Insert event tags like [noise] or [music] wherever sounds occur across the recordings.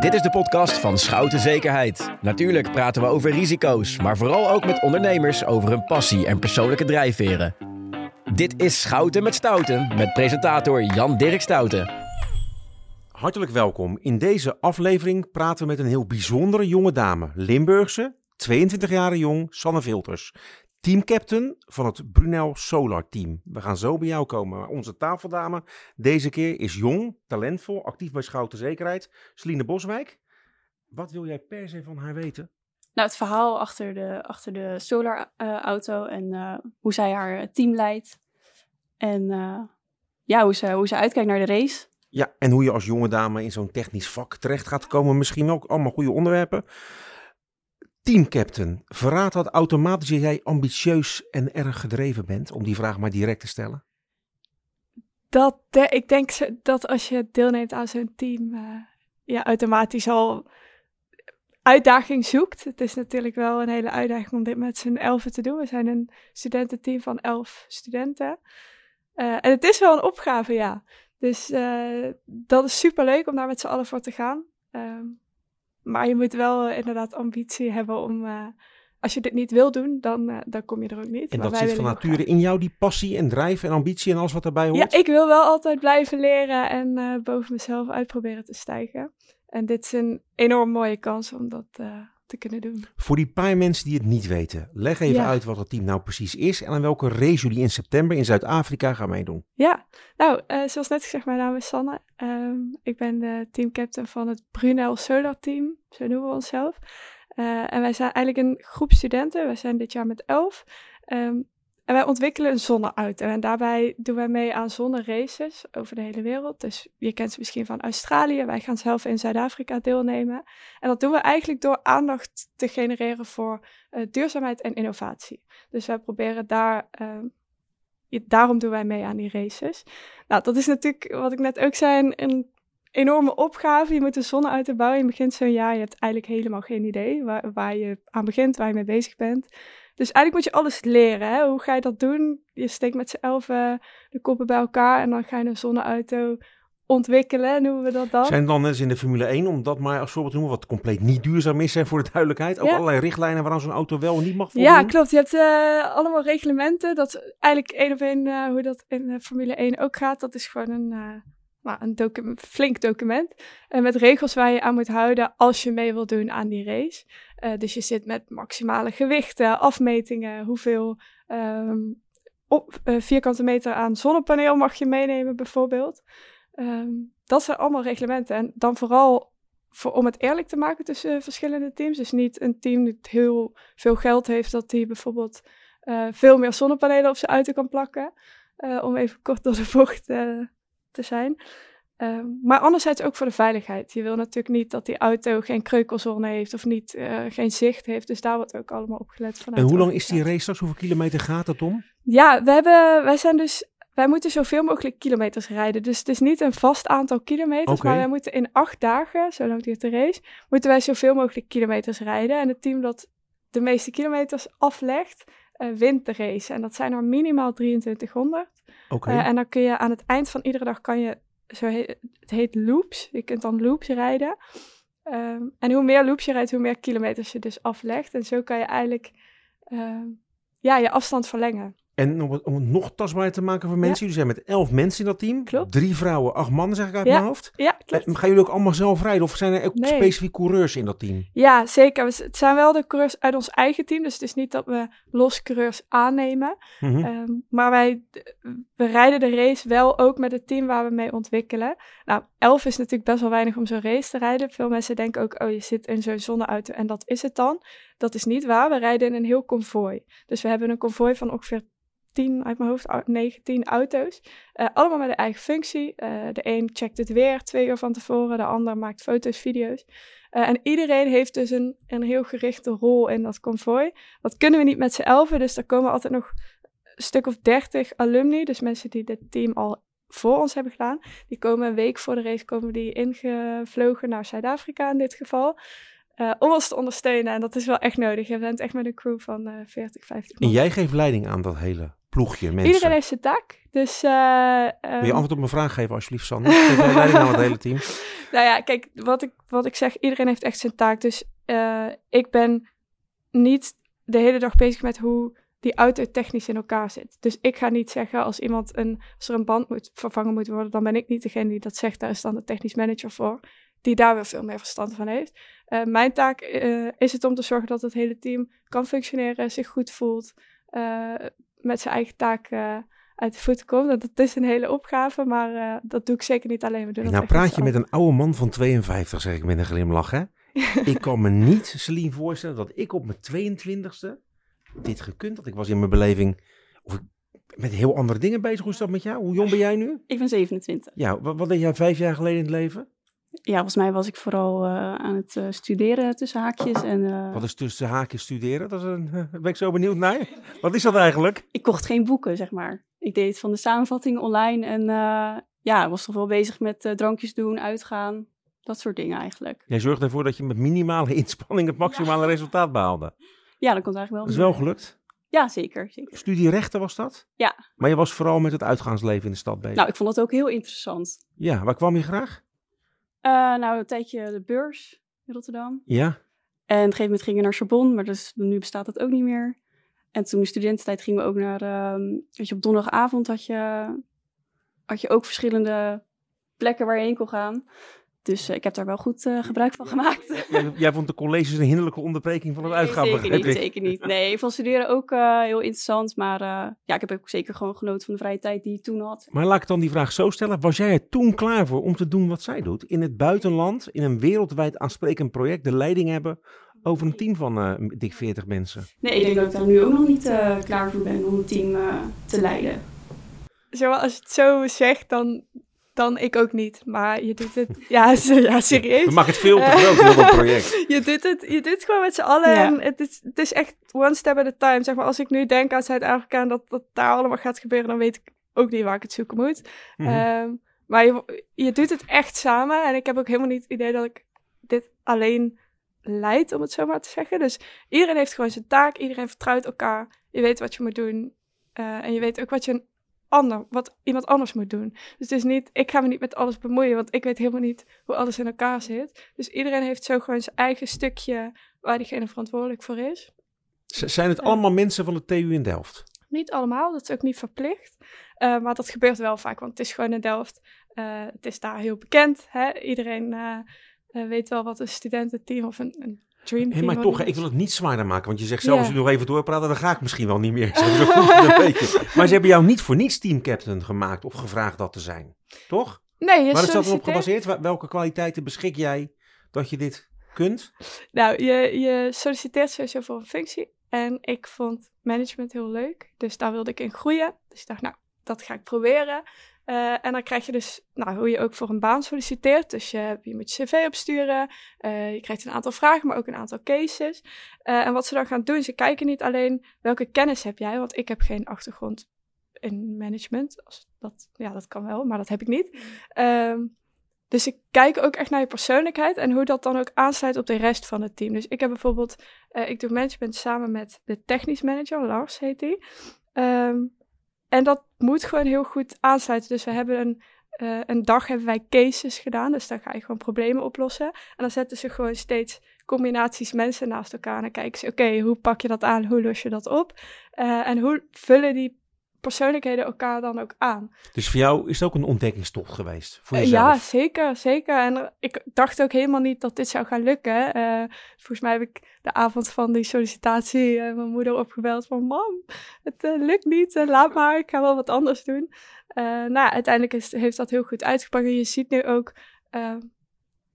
Dit is de podcast van Schouten Zekerheid. Natuurlijk praten we over risico's, maar vooral ook met ondernemers over hun passie en persoonlijke drijfveren. Dit is Schouten met Stouten met presentator Jan-Dirk Stouten. Hartelijk welkom. In deze aflevering praten we met een heel bijzondere jonge dame. Limburgse, 22 jaar jong, Sanne Vilters. Teamcaptain van het Brunel Solar Team. We gaan zo bij jou komen. Maar onze tafeldame deze keer is jong, talentvol, actief bij Schouten Zekerheid. Celine Boswijk. Wat wil jij per se van haar weten? Nou, het verhaal achter de, achter de solar eh, auto en eh, hoe zij haar team leidt. En eh, ja, hoe ze, hoe ze uitkijkt naar de race. Ja, en hoe je als jonge dame in zo'n technisch vak terecht gaat komen. Misschien ook allemaal goede onderwerpen. Teamcaptain, verraadt dat automatisch dat jij ambitieus en erg gedreven bent? Om die vraag maar direct te stellen. Dat, ik denk dat als je deelneemt aan zo'n team, eh, je automatisch al uitdaging zoekt. Het is natuurlijk wel een hele uitdaging om dit met z'n elfen te doen. We zijn een studententeam van elf studenten. Eh, en het is wel een opgave, ja. Dus eh, dat is super leuk om daar met z'n allen voor te gaan. Ehm, maar je moet wel eh, inderdaad ambitie hebben om, eh, als je dit niet wil doen, dan, eh, dan kom je er ook niet. En dat zit van nature in jou, die passie en drijf en ambitie en alles wat daarbij Ja, hoort? ik wil wel altijd blijven leren en boven mezelf uitproberen te stijgen. En dit is een enorm mooie kans om dat te kunnen doen. Voor die paar mensen die het niet weten, leg even Ja. uit wat het team nou precies is en aan welke race jullie in september in Zuid-Afrika gaan meedoen. Ja, nou, eh, zoals net gezegd, mijn naam is Sanne. Ehm, ik ben de teamcaptain van het Brunel Solar Team, zo noemen we onszelf. Eh, en wij zijn eigenlijk een groep studenten, wij zijn dit jaar met elf. Ehm, en wij ontwikkelen een zonneauto en daarbij doen wij mee aan zonneraces over de hele wereld. Dus je kent ze misschien van Australië, wij gaan zelf in Zuid-Afrika deelnemen. En dat doen we eigenlijk door aandacht te genereren voor eh, duurzaamheid en innovatie. Dus wij proberen daar ehm, daarom doen wij mee aan die races. Nou, dat is natuurlijk, wat ik net ook zei, een, een enorme opgave. Je moet een zonneauto bouwen. Je begint zo'n jaar, je hebt eigenlijk helemaal geen idee waar, waar je aan begint, waar je mee bezig bent. Dus eigenlijk moet je alles leren. Hè? Hoe ga je dat doen? Je steekt met z'n elfen de koppen bij elkaar en dan ga je een zonneauto ontwikkelen, noemen we dat dan. Zijn dan als in de Formule 1, om dat maar als voorbeeld te noemen, wat compleet niet duurzaam is, hè, voor de duidelijkheid. Ook Ja. allerlei richtlijnen waaraan zo'n auto wel en niet mag voldoen. Ja, klopt. Je hebt eh, allemaal reglementen. Dat is eigenlijk één op één eh, hoe dat in de Formule 1 ook gaat. Dat is gewoon een, eh, nou, een docu- flink document. En met regels waar je aan moet houden als je mee wil doen aan die race. Eh, dus je zit met maximale gewichten, afmetingen, hoeveel ehm, op, eh, vierkante meter aan zonnepaneel mag je meenemen bijvoorbeeld. Ehm, dat zijn allemaal reglementen. En dan vooral voor, om het eerlijk te maken tussen verschillende teams. Dus niet een team dat heel veel geld heeft, dat die bijvoorbeeld eh, veel meer zonnepanelen op zijn auto kan plakken. Om even kort door de bocht eh, te zijn. Ehm, maar anderzijds ook voor de veiligheid. Je wil natuurlijk niet dat die auto geen kreukelzone heeft of niet, eh, geen zicht heeft. Dus daar wordt ook allemaal op gelet. vanuit En hoe lang is die race straks? Hoeveel kilometer gaat het om? Ja, we hebben, wij zijn dus. Wij moeten zoveel mogelijk kilometers rijden. Dus het is niet een vast aantal kilometers. Maar wij moeten in acht dagen, zo lang duurt de race, moeten wij zoveel mogelijk kilometers rijden. En het team dat de meeste kilometers aflegt, eh, wint de race. En dat zijn er minimaal 2300. Oké. Eh, en dan kun je aan het eind van iedere dag kan je, zo het heet loops. Je kunt dan loops rijden. Ehm, en hoe meer loops je rijdt, hoe meer kilometers je dus aflegt. En zo kan je eigenlijk ehm, ja, je afstand verlengen. En om het, om het nog tastbaarder te maken voor mensen, jullie zijn met elf mensen in dat team. Klopt. Drie vrouwen, acht mannen zeg ik uit mijn hoofd. Ja, Eh, klopt. gaan jullie ook allemaal zelf rijden of zijn er ook Nee. specifiek coureurs in dat team? Ja, zeker. Het zijn wel de coureurs uit ons eigen team. Dus het is niet dat we los coureurs aannemen. Mhm. Ehm, maar wij we rijden de race wel ook met het team waar we mee ontwikkelen. Nou, elf is natuurlijk best wel weinig om zo'n race te rijden. Veel mensen denken ook, oh, je zit in zo'n zonneauto en dat is het dan. Dat is niet waar. We rijden in een heel konvooi. Dus we hebben een konvooi van ongeveer 10, uit mijn hoofd, au- 9, 10 auto's. Eh, allemaal met een eigen functie. Eh, de een checkt het weer twee uur van tevoren. De ander maakt foto's, video's. Eh, en iedereen heeft dus een, een heel gerichte rol in dat konvooi. Dat kunnen we niet met z'n elfen. Dus er komen altijd nog een stuk of 30 alumni. Dus mensen die dit team al voor ons hebben gedaan. Die komen een week voor de race komen die ingevlogen naar Zuid-Afrika in dit geval. om ons te ondersteunen. En dat is wel echt nodig. Je bent echt met een crew van eh 40, 50 En jij geeft leiding aan dat hele ploegje mensen. Iedereen heeft zijn taak. Dus, eh, Wil je ehm, antwoord op mijn vraag geven alsjeblieft, Sander? Geef jij leiding aan het hele team? [laughs] Nou ja, kijk, wat ik, wat ik zeg, iedereen heeft echt zijn taak. Dus uh, ik ben niet de hele dag bezig met hoe die auto technisch in elkaar zit. Dus ik ga niet zeggen als iemand een, als er een band moet vervangen moet worden, dan ben ik niet degene die dat zegt. Daar is dan de technisch manager voor, die daar weer veel meer verstand van heeft. Uh, mijn taak is het om te zorgen dat het hele team kan functioneren, zich goed voelt, uh, met zijn eigen taak uit de voeten komt. Dat is een hele opgave, maar dat doe ik zeker niet alleen. We doen nou praat je met een oude man van 52, zeg ik met een glimlach, hè? [laughs] ik kan me niet, Celine, voorstellen dat ik op mijn 22e dit gekund had. Ik was in mijn beleving of ik met heel andere dingen bezig. Hoe is dat met jou? Hoe jong ben jij nu? Ik ben 27. Ja, wat, wat deed jij vijf jaar geleden in het leven? Ja, volgens mij was ik vooral uh, aan het uh, studeren tussen haakjes. En, uh... Wat is tussen haakjes studeren? Dat is een, [laughs] ben ik zo benieuwd naar. Wat is dat eigenlijk? Ik kocht geen boeken, zeg maar. Ik deed van de samenvatting online en ja, was toch wel bezig met drankjes doen, uitgaan. Dat soort dingen eigenlijk. Jij zorgde ervoor dat je met minimale [laughs] inspanning het maximale ja. resultaat behaalde. Ja, dat komt eigenlijk wel. Dat is wel gelukt? Ja, zeker, zeker. Studie rechten was dat? Ja. Maar je was vooral met het uitgaansleven in de stad bezig? Nou, ik vond dat ook heel interessant. Ja, waar kwam je graag? Uh, nou, een tijdje de beurs in Rotterdam. Ja. En op een gegeven moment gingen we naar Sorbonne, maar dus, nu bestaat dat ook niet meer. En toen de studententijd gingen we ook naar, uh, weet je, op donderdagavond had je, had je ook verschillende plekken waar je heen kon gaan. Dus uh, ik heb daar wel goed uh, gebruik van gemaakt. Jij, jij, vond de colleges een hinderlijke onderbreking van het nee, uitgaan? Zeker niet, zeker niet. Nee, van studeren ook uh, heel interessant. Maar ja, ik heb ook zeker gewoon genoten van de vrije tijd die ik toen had. Maar laat ik dan die vraag zo stellen. Was jij er toen klaar voor om te doen wat zij doet? In het buitenland, in een wereldwijd aansprekend project, de leiding hebben over een team van dik 40 mensen? Nee, ik denk dat ik daar nu ook nog niet klaar voor ben om een team te leiden. Zoals je het zo zegt, dan dan ik ook niet. Maar je doet het, [laughs] ja, ja serieus. Je mag het veel te groot, heel dat project. [laughs] je, doet het, je doet het gewoon met z'n allen. Ja. En het is, het is echt one step at a time. Zeg maar, als ik nu denk aan Zuid-Afrika en dat, dat daar allemaal gaat gebeuren, dan weet ik ook niet waar ik het zoeken moet. Mm -hmm. um, maar je, je doet het echt samen. En ik heb ook helemaal niet het idee dat ik dit alleen leid, om het zo maar te zeggen. Dus iedereen heeft gewoon zijn taak. Iedereen vertrouwt elkaar. Je weet wat je moet doen. Uh, en je weet ook wat je ander, wat iemand anders moet doen. Dus het is niet, ik ga me niet met alles bemoeien, want ik weet helemaal niet hoe alles in elkaar zit. Dus iedereen heeft zo gewoon zijn eigen stukje waar diegene verantwoordelijk voor is. zijn het allemaal mensen van de TU in Delft? Niet allemaal, dat is ook niet verplicht. Uh, maar dat gebeurt wel vaak, want het is gewoon in Delft. Uh, het is daar heel bekend. Hè? Iedereen uh, weet wel wat een studententeam of een, een Dream hey, maar toch, ik wil het niet zwaarder maken. Want je zegt zelf, yeah. als we nog even doorpraten, dan ga ik misschien wel niet meer. [laughs] Zo goed [laughs] maar ze hebben jou niet voor niets teamcaptain gemaakt of gevraagd dat te zijn. Toch? Nee, je Waar is dat op gebaseerd? Welke kwaliteiten beschik jij dat je dit kunt? Nou, je, je solliciteert sowieso voor een functie. En ik vond management heel leuk. Dus daar wilde ik in groeien. Dus ik dacht, nou, dat ga ik proberen. Uh, en dan krijg je dus, nou, hoe je ook voor een baan solliciteert. Dus je, moet je cv opsturen. Uh, je krijgt een aantal vragen, maar ook een aantal cases. Uh, en wat ze dan gaan doen, ze kijken niet alleen welke kennis heb jij. Want ik heb geen achtergrond in management. Als dat, ja, dat kan wel, maar dat heb ik niet. Um, dus ze kijken ook echt naar je persoonlijkheid en hoe dat dan ook aansluit op de rest van het team. Dus ik heb bijvoorbeeld, ik doe management samen met de technisch manager, Lars heet die. Um, en dat moet gewoon heel goed aansluiten. Dus we hebben een, uh, een dag hebben wij cases gedaan. Dus dan ga je gewoon problemen oplossen. En dan zetten ze gewoon steeds combinaties mensen naast elkaar. En dan kijken ze, oké, hoe pak je dat aan? Hoe los je dat op? Uh, en hoe vullen die persoonlijkheden elkaar dan ook aan. Dus voor jou is het ook een ontdekkingstocht geweest? Voor uh, ja, zeker, zeker. En ik dacht ook helemaal niet dat dit zou gaan lukken. Uh, volgens mij heb ik de avond van die sollicitatie uh, mijn moeder opgebeld van... Mam, het lukt niet, laat maar, ik ga wel wat anders doen. nou, uiteindelijk is, heeft dat heel goed uitgepakt. En je ziet nu ook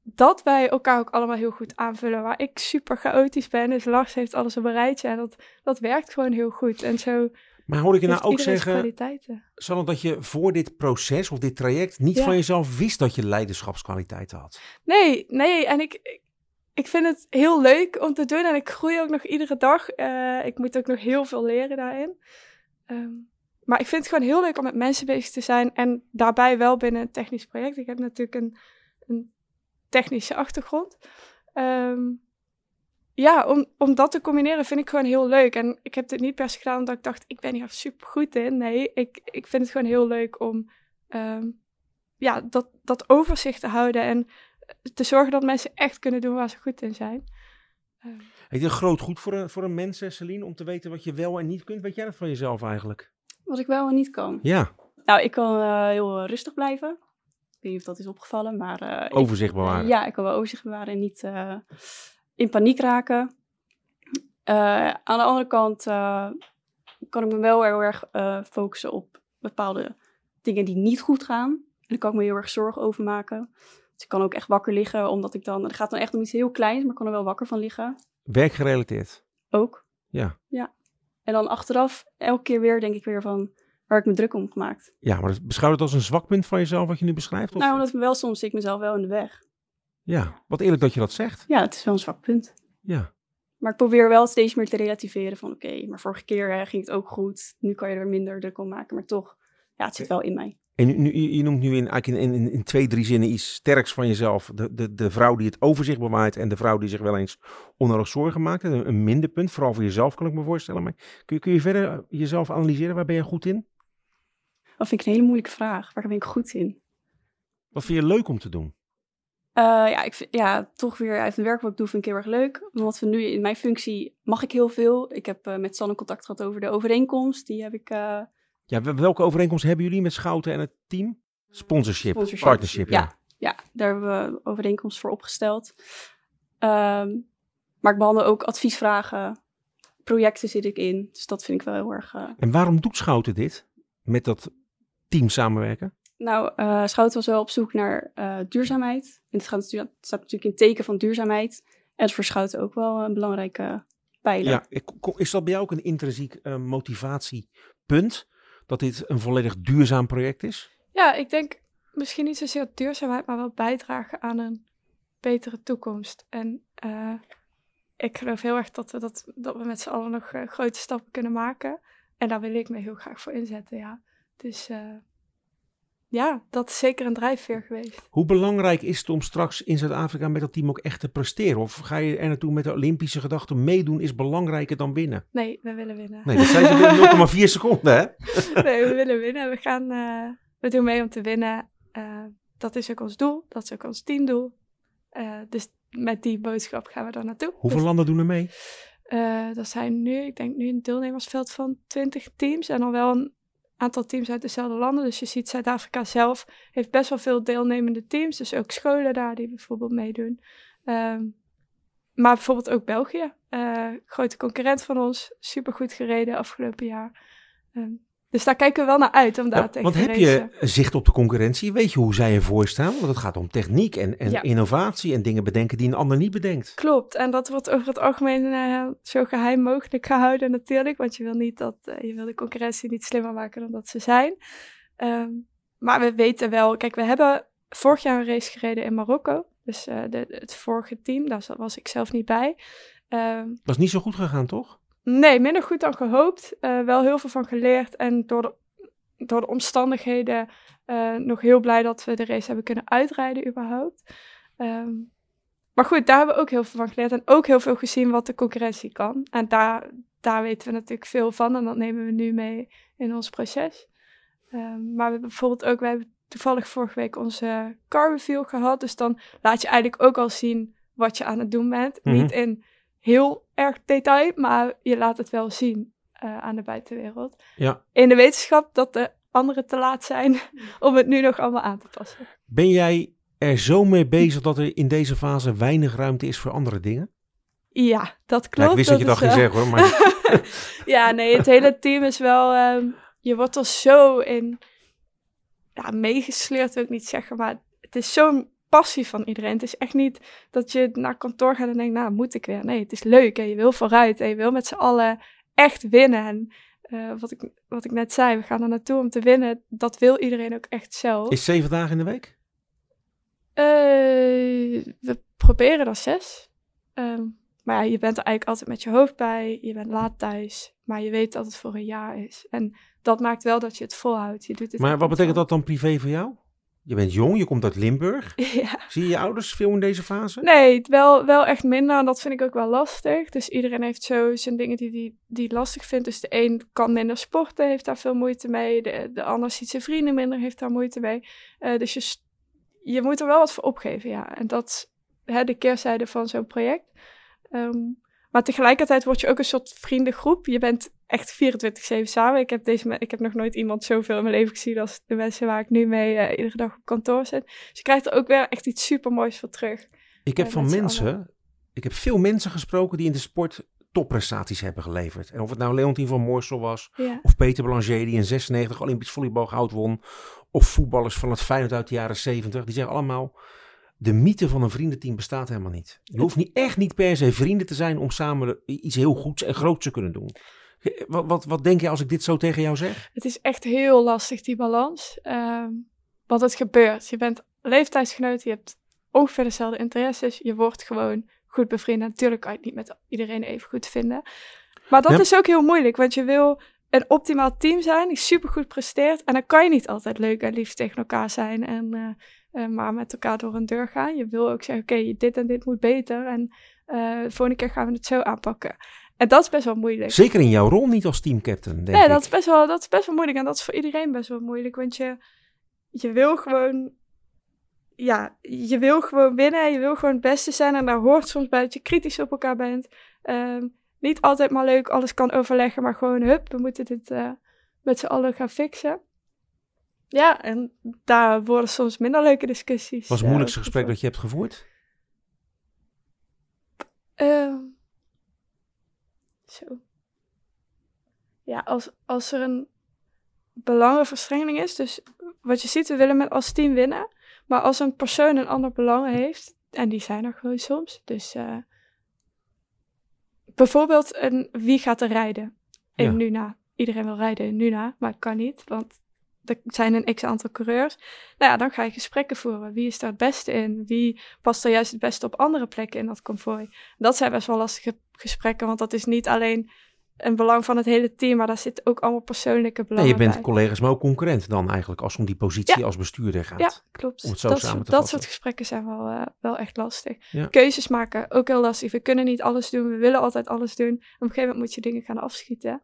dat wij elkaar ook allemaal heel goed aanvullen. Waar ik super chaotisch ben, dus Lars heeft alles op een rijtje. En dat, dat werkt gewoon heel goed. En zo maar hoor ik je nou ook zeggen, Sanne, dat je voor dit proces of dit traject niet ja. van jezelf wist dat je leiderschapskwaliteiten had? Nee, nee. En ik, ik vind het heel leuk om te doen en ik groei ook nog iedere dag. Uh, ik moet ook nog heel veel leren daarin. Um, maar ik vind het gewoon heel leuk om met mensen bezig te zijn en daarbij wel binnen een technisch project. Ik heb natuurlijk een, een technische achtergrond. Um, ja, om, om dat te combineren vind ik gewoon heel leuk. En ik heb dit niet per se gedaan omdat ik dacht, ik ben hier super goed in. Nee, ik, ik vind het gewoon heel leuk om um, ja, dat, dat overzicht te houden. En te zorgen dat mensen echt kunnen doen waar ze goed in zijn. Ehm, Is het groot goed voor een, voor een mens, Celine, om te weten wat je wel en niet kunt? Weet jij dat van jezelf eigenlijk? Wat ik wel en niet kan. Ja, Nou, ik kan eh, heel eh, rustig blijven. Ik weet niet of dat is opgevallen, maar... eh, ik- overzicht bewaren. Ja, ik kan wel overzicht bewaren en niet eh, in paniek raken. Eh, aan de andere kant eh, kan ik me wel heel erg eh, focussen op bepaalde dingen die niet goed gaan. En daar kan ik me heel erg zorgen over maken. Dus ik kan ook echt wakker liggen, omdat ik dan... Het gaat dan echt om iets heel kleins, maar ik kan er wel wakker van liggen. Werkgerelateerd. Ook. Ja. Ja. En dan achteraf, elke keer weer, denk ik weer van... Waar ik me druk om gemaakt. Ja, maar beschouw het als een zwak punt van jezelf wat je nu beschrijft? Of? Nou, omdat ik me wel soms zit ik mezelf wel in de weg. Ja, wat eerlijk dat je dat zegt. Ja, het is wel een zwak punt. Ja. Maar ik probeer wel steeds meer te relativeren van oké, maar vorige keer hè, ging het ook goed. Nu kan je er minder druk om maken, maar toch, ja, het zit wel in mij. En nu, nu- je noemt nu in, eigenlijk in, in, in twee, drie zinnen iets sterks van jezelf. De, de, de vrouw die het overzicht bewaart en de vrouw die zich wel eens onnodig zorgen maakt. Een, een minderpunt, vooral voor jezelf kan ik me voorstellen. Maar kun je, kun je verder jezelf analyseren? Waar ben je goed in? Dat vind ik een hele moeilijke vraag. Waar ben ik goed in? Wat vind je leuk om te doen? Eh, ja, ik vind, ja, toch weer uit het werk wat ik doe vind ik heel erg leuk. Want we nu in mijn functie mag ik heel veel. Ik heb eh, met Sanne contact gehad over de overeenkomst. Die heb ik eh, Ja, wel- welke overeenkomst hebben jullie met Schouten en het team? Sponsorship, Sponsorship. partnership, ja. Ja. ja, daar hebben we overeenkomst voor opgesteld. Ehm, maar ik behandel ook adviesvragen. Projecten zit ik in. Dus dat vind ik wel heel erg En waarom doet Schouten dit? Met dat team samenwerken? Nou, eh Schout was wel op zoek naar eh, duurzaamheid. En het, gaat natuurlijk, het staat natuurlijk in teken van duurzaamheid. En dat is voor Schout ook wel een belangrijke pijler. Ja, is dat bij jou ook een intrinsiek eh, motivatiepunt? Dat dit een volledig duurzaam project is? Ja, ik denk misschien niet zozeer duurzaamheid, maar wel bijdragen aan een betere toekomst. En eh, ik geloof heel erg dat we, dat, dat we met z'n allen nog grote stappen kunnen maken. En daar wil ik me heel graag voor inzetten, ja. Dus eh, ja, dat is zeker een drijfveer geweest. Hoe belangrijk is het om straks in Zuid-Afrika met dat team ook echt te presteren? Of ga je er naartoe met de Olympische gedachte, meedoen is belangrijker dan winnen? Nee, we willen winnen. Nee, dat zijn ze binnen [laughs] 0,4 seconden, hè? nee, we willen winnen. We gaan, eh, we doen mee om te winnen. Eh, dat is ook ons doel. Dat is ook ons teamdoel. Eh, dus met die boodschap gaan we daar naartoe. Hoeveel Dus, landen doen er mee? dat zijn nu, ik denk nu een deelnemersveld van 20 teams. En dan wel een aantal teams uit dezelfde landen. Dus je ziet Zuid-Afrika zelf heeft best wel veel deelnemende teams. Dus ook scholen daar die bijvoorbeeld meedoen. Ehm, maar bijvoorbeeld ook België. Eh, grote concurrent van ons. Supergoed gereden afgelopen jaar. Ehm, dus daar kijken we wel naar uit om daar Ja, tegen want te heb racen. je zicht op de concurrentie? Weet je hoe zij ervoor staan? Want het gaat om techniek en, en Ja. innovatie en dingen bedenken die een ander niet bedenkt. Klopt, en dat wordt over het algemeen eh, zo geheim mogelijk gehouden natuurlijk, want je wil niet dat eh, je wil de concurrentie niet slimmer maken dan dat ze zijn. Ehm, maar we weten wel, kijk, we hebben vorig jaar een race gereden in Marokko, dus eh, de, het vorige team, daar was ik zelf niet bij. Ehm, Dat is niet zo goed gegaan, toch? Nee, minder goed dan gehoopt, Eh, wel heel veel van geleerd en door de, door de omstandigheden eh, nog heel blij dat we de race hebben kunnen uitrijden überhaupt. Ehm, maar goed, daar hebben we ook heel veel van geleerd. En ook heel veel gezien wat de concurrentie kan. En daar, daar weten we natuurlijk veel van. En dat nemen we nu mee in ons proces. Ehm, maar we hebben bijvoorbeeld ook, we hebben toevallig vorige week onze car reveal gehad. Dus dan laat je eigenlijk ook al zien wat je aan het doen bent. Mhm. Niet in heel erg detail, maar je laat het wel zien eh, aan de buitenwereld. Ja. In de wetenschap dat de anderen te laat zijn [laughs] om het nu nog allemaal aan te passen. Ben jij er zo mee bezig dat er in deze fase weinig ruimte is voor andere dingen? Ja, dat klopt. ja, ik wist dat je dat ging zeggen hoor. Maar [laughs] ja, nee, het hele team is wel. ehm, je wordt er zo in. Ja, meegesleurd wil ik niet zeggen, maar het is zo'n passie van iedereen. Het is echt niet dat je naar kantoor gaat en denkt, nou, moet ik weer. Nee, het is leuk en je wil vooruit en je wil met z'n allen echt winnen. En eh, wat, ik, wat ik net zei, we gaan er naartoe om te winnen. Dat wil iedereen ook echt zelf. is zeven dagen in de week? Eh, we proberen er zes. Ehm, maar ja, je bent er eigenlijk altijd met je hoofd bij. Je bent laat thuis. Maar je weet dat het voor een jaar is. En dat maakt wel dat je het volhoudt. Je doet het Maar wat betekent dat dan privé voor jou? Je bent jong, je komt uit Limburg. [laughs] Ja. Zie je je ouders veel in deze fase? Nee, wel, wel echt minder. En dat vind ik ook wel lastig. Dus iedereen heeft zo zijn dingen die die, die lastig vindt. Dus de een kan minder sporten, heeft daar veel moeite mee. De, de ander ziet zijn vrienden minder, heeft daar moeite mee. Eh, dus je, je moet er wel wat voor opgeven, ja. En dat is hè, de keerzijde van zo'n project. Ehm, maar tegelijkertijd word je ook een soort vriendengroep. Je bent echt 24-7 samen. Ik heb, deze, ik heb nog nooit iemand zoveel in mijn leven gezien als de mensen waar ik nu mee eh, iedere dag op kantoor zit. Dus je krijgt er ook weer echt iets super moois voor terug. Ik heb Ja, van mensen, ik heb veel mensen gesproken die in de sport topprestaties hebben geleverd. En of het nou Leontien van Moorsel was, Ja. of Peter Blanger die in 96 Olympisch volleybal goud won, of voetballers van het Feyenoord uit de jaren 70. Die zeggen allemaal, de mythe van een vriendenteam bestaat helemaal niet. Je hoeft niet, echt niet per se vrienden te zijn om samen iets heel goeds en groots te kunnen doen. Wat, wat, wat denk je als ik dit zo tegen jou zeg? Het is echt heel lastig, die balans. Ehm, want het gebeurt. Je bent leeftijdsgenoot, je hebt ongeveer dezelfde interesses. Je wordt gewoon goed bevriend. En natuurlijk kan je het niet met iedereen even goed vinden. Maar dat Ja. is ook heel moeilijk, want je wil een optimaal team zijn die supergoed presteert. En dan kan je niet altijd leuk en lief tegen elkaar zijn en eh, eh, maar met elkaar door een deur gaan. Je wil ook zeggen, oké, dit en dit moet beter. En eh, de volgende keer gaan we het zo aanpakken. En dat is best wel moeilijk. Zeker in jouw rol niet als teamcaptain, denk Nee, ik. dat is, best wel, dat is best wel moeilijk. En dat is voor iedereen best wel moeilijk. Want je, je wil gewoon. Ja, je wil gewoon winnen. Je wil gewoon het beste zijn. En daar hoort soms bij dat je kritisch op elkaar bent. Ehm, niet altijd maar leuk alles kan overleggen. Maar gewoon, hup, we moeten dit eh, met z'n allen gaan fixen. Ja, en daar worden soms minder leuke discussies. was het eh, moeilijkste gesprek dat je hebt gevoerd? Ehm, zo. Ja, als, als er een belangenverstrengeling is, dus wat je ziet, we willen met als team winnen. Maar als een persoon een ander belang heeft, en die zijn er gewoon soms, dus eh, bijvoorbeeld een, wie gaat er rijden in Ja. Nuna? Iedereen wil rijden in Nuna, maar het kan niet, want er zijn een x aantal coureurs. Nou ja, dan ga je gesprekken voeren. Wie is daar het beste in? Wie past er juist het beste op andere plekken in dat konvooi? Dat zijn best wel lastige gesprekken, want dat is niet alleen een belang van het hele team, maar daar zitten ook allemaal persoonlijke Nee, belangen je bent bij. collega's, maar ook concurrent dan eigenlijk, als het om die positie als bestuurder gaat. Ja, klopt. Om het zo dat, samen te dat vatten. soort gesprekken zijn wel, eh, wel echt lastig. Ja. Keuzes maken, ook heel lastig. We kunnen niet alles doen, we willen altijd alles doen. Op een gegeven moment moet je dingen gaan afschieten.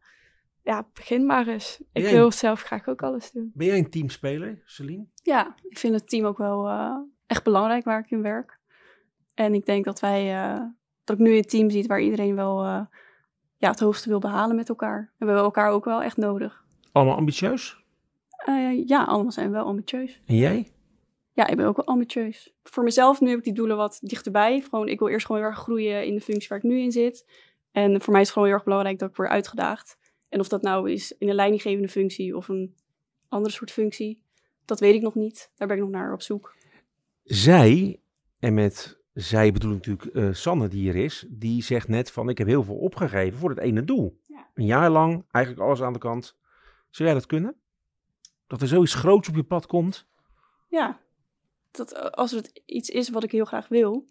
Ja, begin maar eens. Ik Jij- wil zelf graag ook alles doen. Ben jij een teamspeler, Celine? Ja, ik vind het team ook wel eh, echt belangrijk waar ik in werk. En ik denk dat wij, eh, dat ik nu een team zie waar iedereen wel eh, ja, het hoogste wil behalen met elkaar. En we hebben elkaar ook wel echt nodig. Allemaal ambitieus? Eh, ja, allemaal zijn we wel ambitieus. En jij? Ja, ik ben ook wel ambitieus. Voor mezelf nu heb ik die doelen wat dichterbij. Gewoon, ik wil eerst gewoon heel erg groeien in de functie waar ik nu in zit. En voor mij is het gewoon heel erg belangrijk dat ik word uitgedaagd. En of dat nou is in een leidinggevende functie of een andere soort functie, dat weet ik nog niet. Daar ben ik nog naar op zoek. Zij, en met zij bedoel ik natuurlijk eh, Sanne die hier is, die zegt net van ik heb heel veel opgegeven voor het ene doel. Ja. Een jaar lang, eigenlijk alles aan de kant. Zou jij dat kunnen? Dat er zoiets groots op je pad komt? Ja, dat, eh, als het iets is wat ik heel graag wil,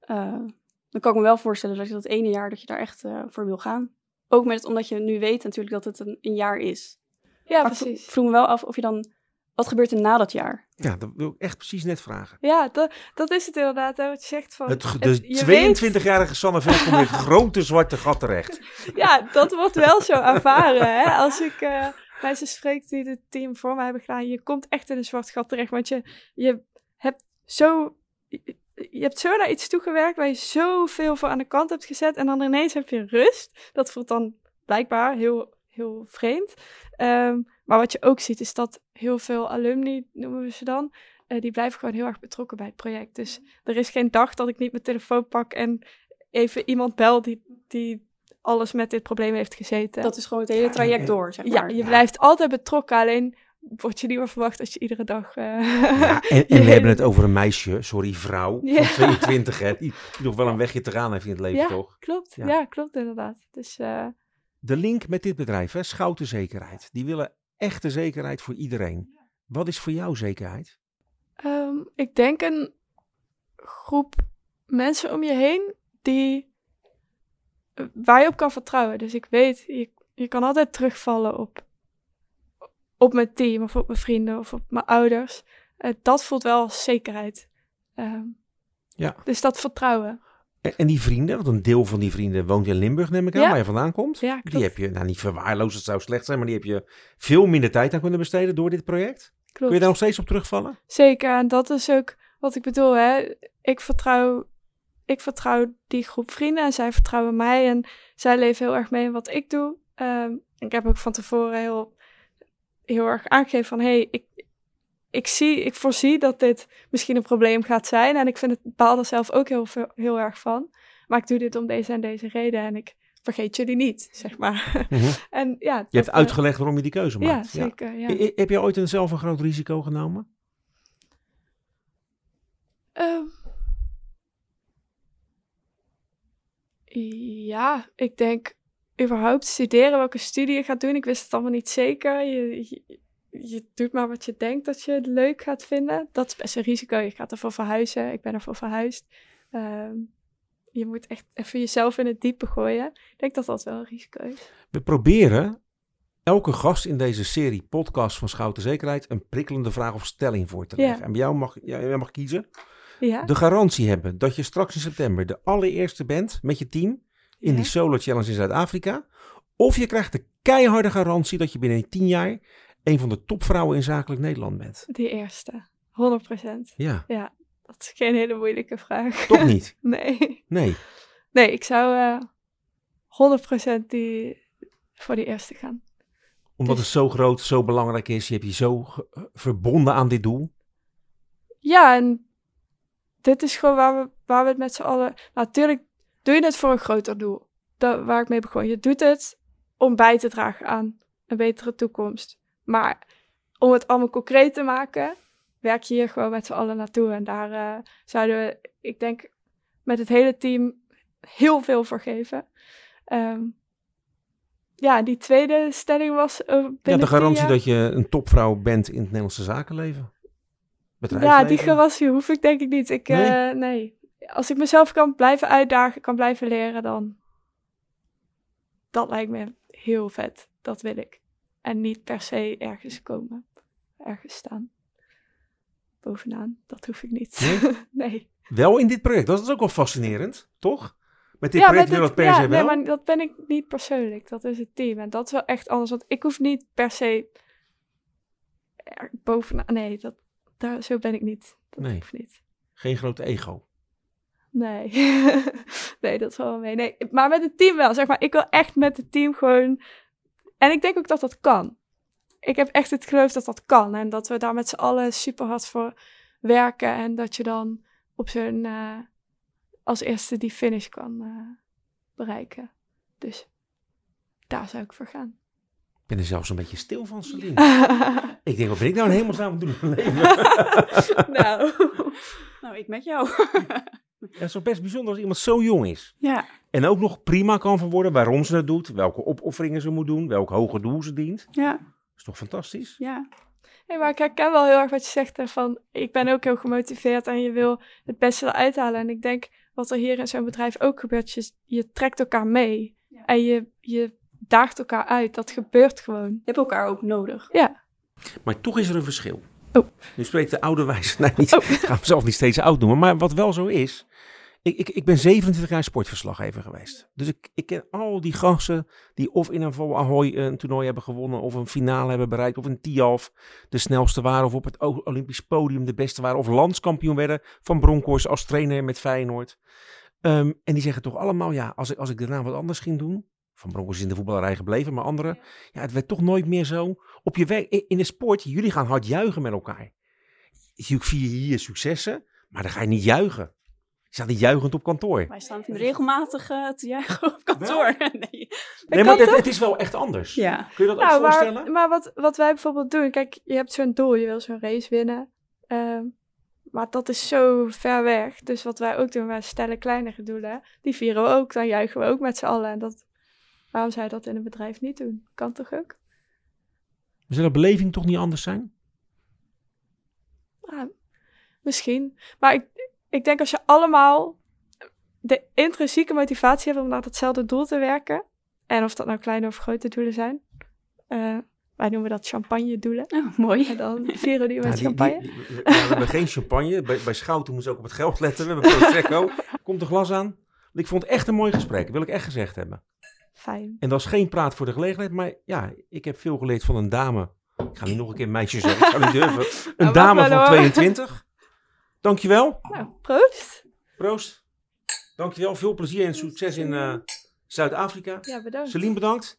eh, dan kan ik me wel voorstellen dat je dat ene jaar dat je daar echt voor wil gaan. Ook met, omdat je nu weet natuurlijk dat het een, een jaar is. Ja, maar ik vro- precies. vroeg me wel af of je dan, wat gebeurt er na dat jaar? Ja, dat wil ik echt precies net vragen. Ja, dat, dat is het inderdaad, hè, wat je zegt van... Het, het- de je weet- 22-jarige Sanne Velkom heeft [laughs] grote zwarte gat terecht. Ja, dat wordt wel zo ervaren. Hè? Als ik eh, mensen spreek die het team voor mij hebben gedaan, je komt echt in een zwart gat terecht. Want je, je hebt zo. Je hebt zo naar iets toegewerkt waar je zoveel voor aan de kant hebt gezet. En dan ineens heb je rust. Dat voelt dan blijkbaar heel, heel vreemd. Ehm, maar wat je ook ziet is dat heel veel alumni, noemen we ze dan, eh, die blijven gewoon heel erg betrokken bij het project. Dus er is geen dag dat ik niet mijn telefoon pak en even iemand bel die, die alles met dit probleem heeft gezeten. Dat is gewoon het hele traject door, zeg ja, maar. je blijft altijd betrokken, alleen wordt je niet meer verwacht dat je iedere dag... eh, Ja, [laughs] en, en we hebben het over een meisje, sorry, vrouw, Ja. van 22, hè, die nog wel een wegje te gaan heeft in het leven, Ja. toch? Klopt, Ja. ja. klopt inderdaad. Dus eh, De link met dit bedrijf, hè, Schouten Zekerheid, die willen echte zekerheid voor iedereen. Wat is voor jou zekerheid? ehm, ik denk een groep mensen om je heen die waar je op kan vertrouwen. Dus ik weet, je, je kan altijd terugvallen op, op mijn team of op mijn vrienden of op mijn ouders. Eh, dat voelt wel als zekerheid. Ehm, Ja. Dus dat vertrouwen. En, die vrienden, want een deel van die vrienden woont in Limburg, neem ik aan, Ja. waar je vandaan komt. Ja, Die heb je, nou niet verwaarloosd, het zou slecht zijn, maar die heb je veel minder tijd aan kunnen besteden door dit project. klopt. Kun je daar nog steeds op terugvallen? Zeker, en dat is ook wat ik bedoel, hè. Ik vertrouw, ik vertrouw die groep vrienden en zij vertrouwen mij. En zij leven heel erg mee in wat ik doe. Ehm, ik heb ook van tevoren heel, heel erg aangegeven van... Hey, ik, ik, zie, ik voorzie dat dit misschien een probleem gaat zijn. En ik vind het baal er zelf ook heel, veel, heel erg van. Maar ik doe dit om deze en deze reden. En ik vergeet jullie niet, zeg maar. Mhm. [laughs] en ja, Je hebt eh, uitgelegd waarom je die keuze Ja, maakt. zeker. Ja. I- i- Heb je ooit een, zelf een groot risico genomen? Ehm. ja, ik denk überhaupt studeren, welke studie je gaat doen. Ik wist het allemaal niet zeker. Je, je, je doet maar wat je denkt dat je het leuk gaat vinden. Dat is best een risico. Je gaat ervoor verhuizen. Ik ben ervoor verhuisd. Ehm, je moet echt even jezelf in het diepe gooien. Ik denk dat dat wel een risico is. We proberen elke gast in deze serie podcast van Schouten Zekerheid een prikkelende vraag of stelling voor te Ja. leggen. En bij jou mag, jij mag kiezen. Ja? De garantie hebben dat je straks in september de allereerste bent met je team in Ja? die Solo Challenge in Zuid-Afrika. Of je krijgt de keiharde garantie dat je binnen 10 jaar een van de topvrouwen in zakelijk Nederland bent. Die eerste. 100%. Ja, Dat is geen hele moeilijke vraag. toch niet? [laughs] nee. Nee. Nee, ik zou eh 100% die, voor die eerste gaan. Omdat Dus- het zo groot, zo belangrijk is. Je hebt je zo verbonden aan dit doel. Ja, en dit is gewoon waar we, waar we het met z'n allen... Natuurlijk doe je het voor een groter doel. Dat, waar ik mee begon. Je doet het om bij te dragen aan een betere toekomst. Maar om het allemaal concreet te maken, werk je hier gewoon met z'n allen naartoe. En daar eh, zouden we, ik denk, met het hele team heel veel voor geven. Ehm, ja, die tweede stelling was... eh, Ja, de garantie dat je een topvrouw bent in het Nederlandse zakenleven. Ja, die garantie hoef ik denk ik niet. Ik, Nee? nee? Als ik mezelf kan blijven uitdagen, kan blijven leren, dan... Dat lijkt me heel vet. Dat wil ik. En niet per se ergens komen. Ergens staan. Bovenaan. Dat hoef ik niet. Nee. [laughs] Wel in dit project. Dat is ook wel fascinerend, toch? Met dit ja, project wil het per se ja, wel. Nee, maar dat ben ik niet persoonlijk. Dat is het team. En dat is wel echt anders. Want ik hoef niet per se... bovenaan... Nee, dat, daar, zo ben ik niet. Dat Nee. hoeft niet. Geen grote ego. Nee. [laughs] nee, dat zal wel mee. Nee, maar met het team wel. Zeg maar, ik wil echt met het team gewoon. En ik denk ook dat dat kan. Ik heb echt het geloof dat dat kan. En dat we daar met z'n allen super hard voor werken. En dat je dan op zo'n. eh, als eerste die finish kan eh, bereiken. Dus daar zou ik voor gaan. Ik ben er zelfs een beetje stil van, Celine. [laughs] ik denk, wat ben ik nou in hemelsnaam aan het doen in mijn leven? nou. [laughs] Nou, ik met jou. Ja, het is toch best bijzonder als iemand zo jong is. ja. En ook nog prima kan verwoorden waarom ze het doet, welke opofferingen ze moet doen, welk hoger doel ze dient. Ja. Dat is toch fantastisch? Ja. Nee, maar ik herken wel heel erg wat je zegt. Van, ik ben ook heel gemotiveerd en je wil het beste eruit halen. En ik denk wat er hier in zo'n bedrijf ook gebeurt. Je, je trekt elkaar mee. Ja. En je, je daagt elkaar uit. Dat gebeurt gewoon. Je hebt elkaar ook nodig. Ja. Maar toch is er een verschil. Oh. Nu spreekt de oude wijze. [laughs] Nee, niet, ik ga mezelf niet steeds oud noemen. Maar wat wel zo is. Ik, ik, ik ben 27 jaar sportverslaggever geweest. Dus ik, ik ken al die gasten die of in een Vol Ahoy een toernooi hebben gewonnen. Of een finale hebben bereikt. Of een Tialf de snelste waren. Of op het Olympisch podium de beste waren. Of landskampioen werden van Bronkhorst als trainer met Feyenoord. Ehm, en die zeggen toch allemaal, ja, als ik, als ik daarna wat anders ging doen. Van Bronkhorst is in de voetballerij gebleven, maar anderen. Ja, het werd toch nooit meer zo. Op je werk, in de sport, jullie gaan hard juichen met elkaar. Je vier je hier successen, maar dan ga je niet juichen. Je staat niet juichend op kantoor. Wij staan regelmatig eh, te juichen op kantoor. nee. [laughs] Nee, maar het, het is wel echt anders. Ja. Kun je dat ook Nou, voorstellen? maar, maar wat, wat wij bijvoorbeeld doen. Kijk, je hebt zo'n doel. Je wil zo'n race winnen. Ehm, maar dat is zo ver weg. Dus wat wij ook doen, wij stellen kleinere doelen. Die vieren we ook. Dan juichen we ook met z'n allen. En dat, waarom zou je dat in een bedrijf niet doen? Kan toch ook? Zou de beleving toch niet anders zijn? Ja, misschien. Maar ik, ik denk als je allemaal de intrinsieke motivatie hebt om naar hetzelfde doel te werken. En of dat nou kleine of grote doelen zijn. eh, wij noemen dat champagne doelen. Oh, mooi. En dan vieren we die met Ja, die- champagne. die- die- we hebben geen champagne. Bij, bij Schouten moeten ze ook op het geld letten. We hebben [laughs] Prosecco. Komt een glas aan. Ik vond het echt een mooi gesprek. Wil ik echt gezegd hebben. Fijn. En dat is geen praat voor de gelegenheid. Maar ja, ik heb veel geleerd van een dame. Ik ga niet nog een keer meisje zeggen. Ik zou niet durven. [laughs] Een Nou, dame van hoor. 22. Dankjewel. Nou, proost. Proost. Dankjewel. Veel plezier en succes in uh, Zuid-Afrika. Ja, bedankt. Celine, bedankt.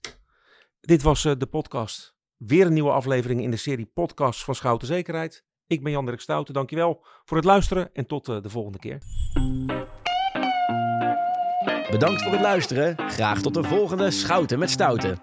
Dit was uh, de podcast. Weer een nieuwe aflevering in de serie podcast van Schouten Zekerheid. Ik ben Jan-Dirk Stouten. Dankjewel voor het luisteren en tot uh, de volgende keer. Bedankt voor het luisteren. Graag tot de volgende Schouten met Stouten.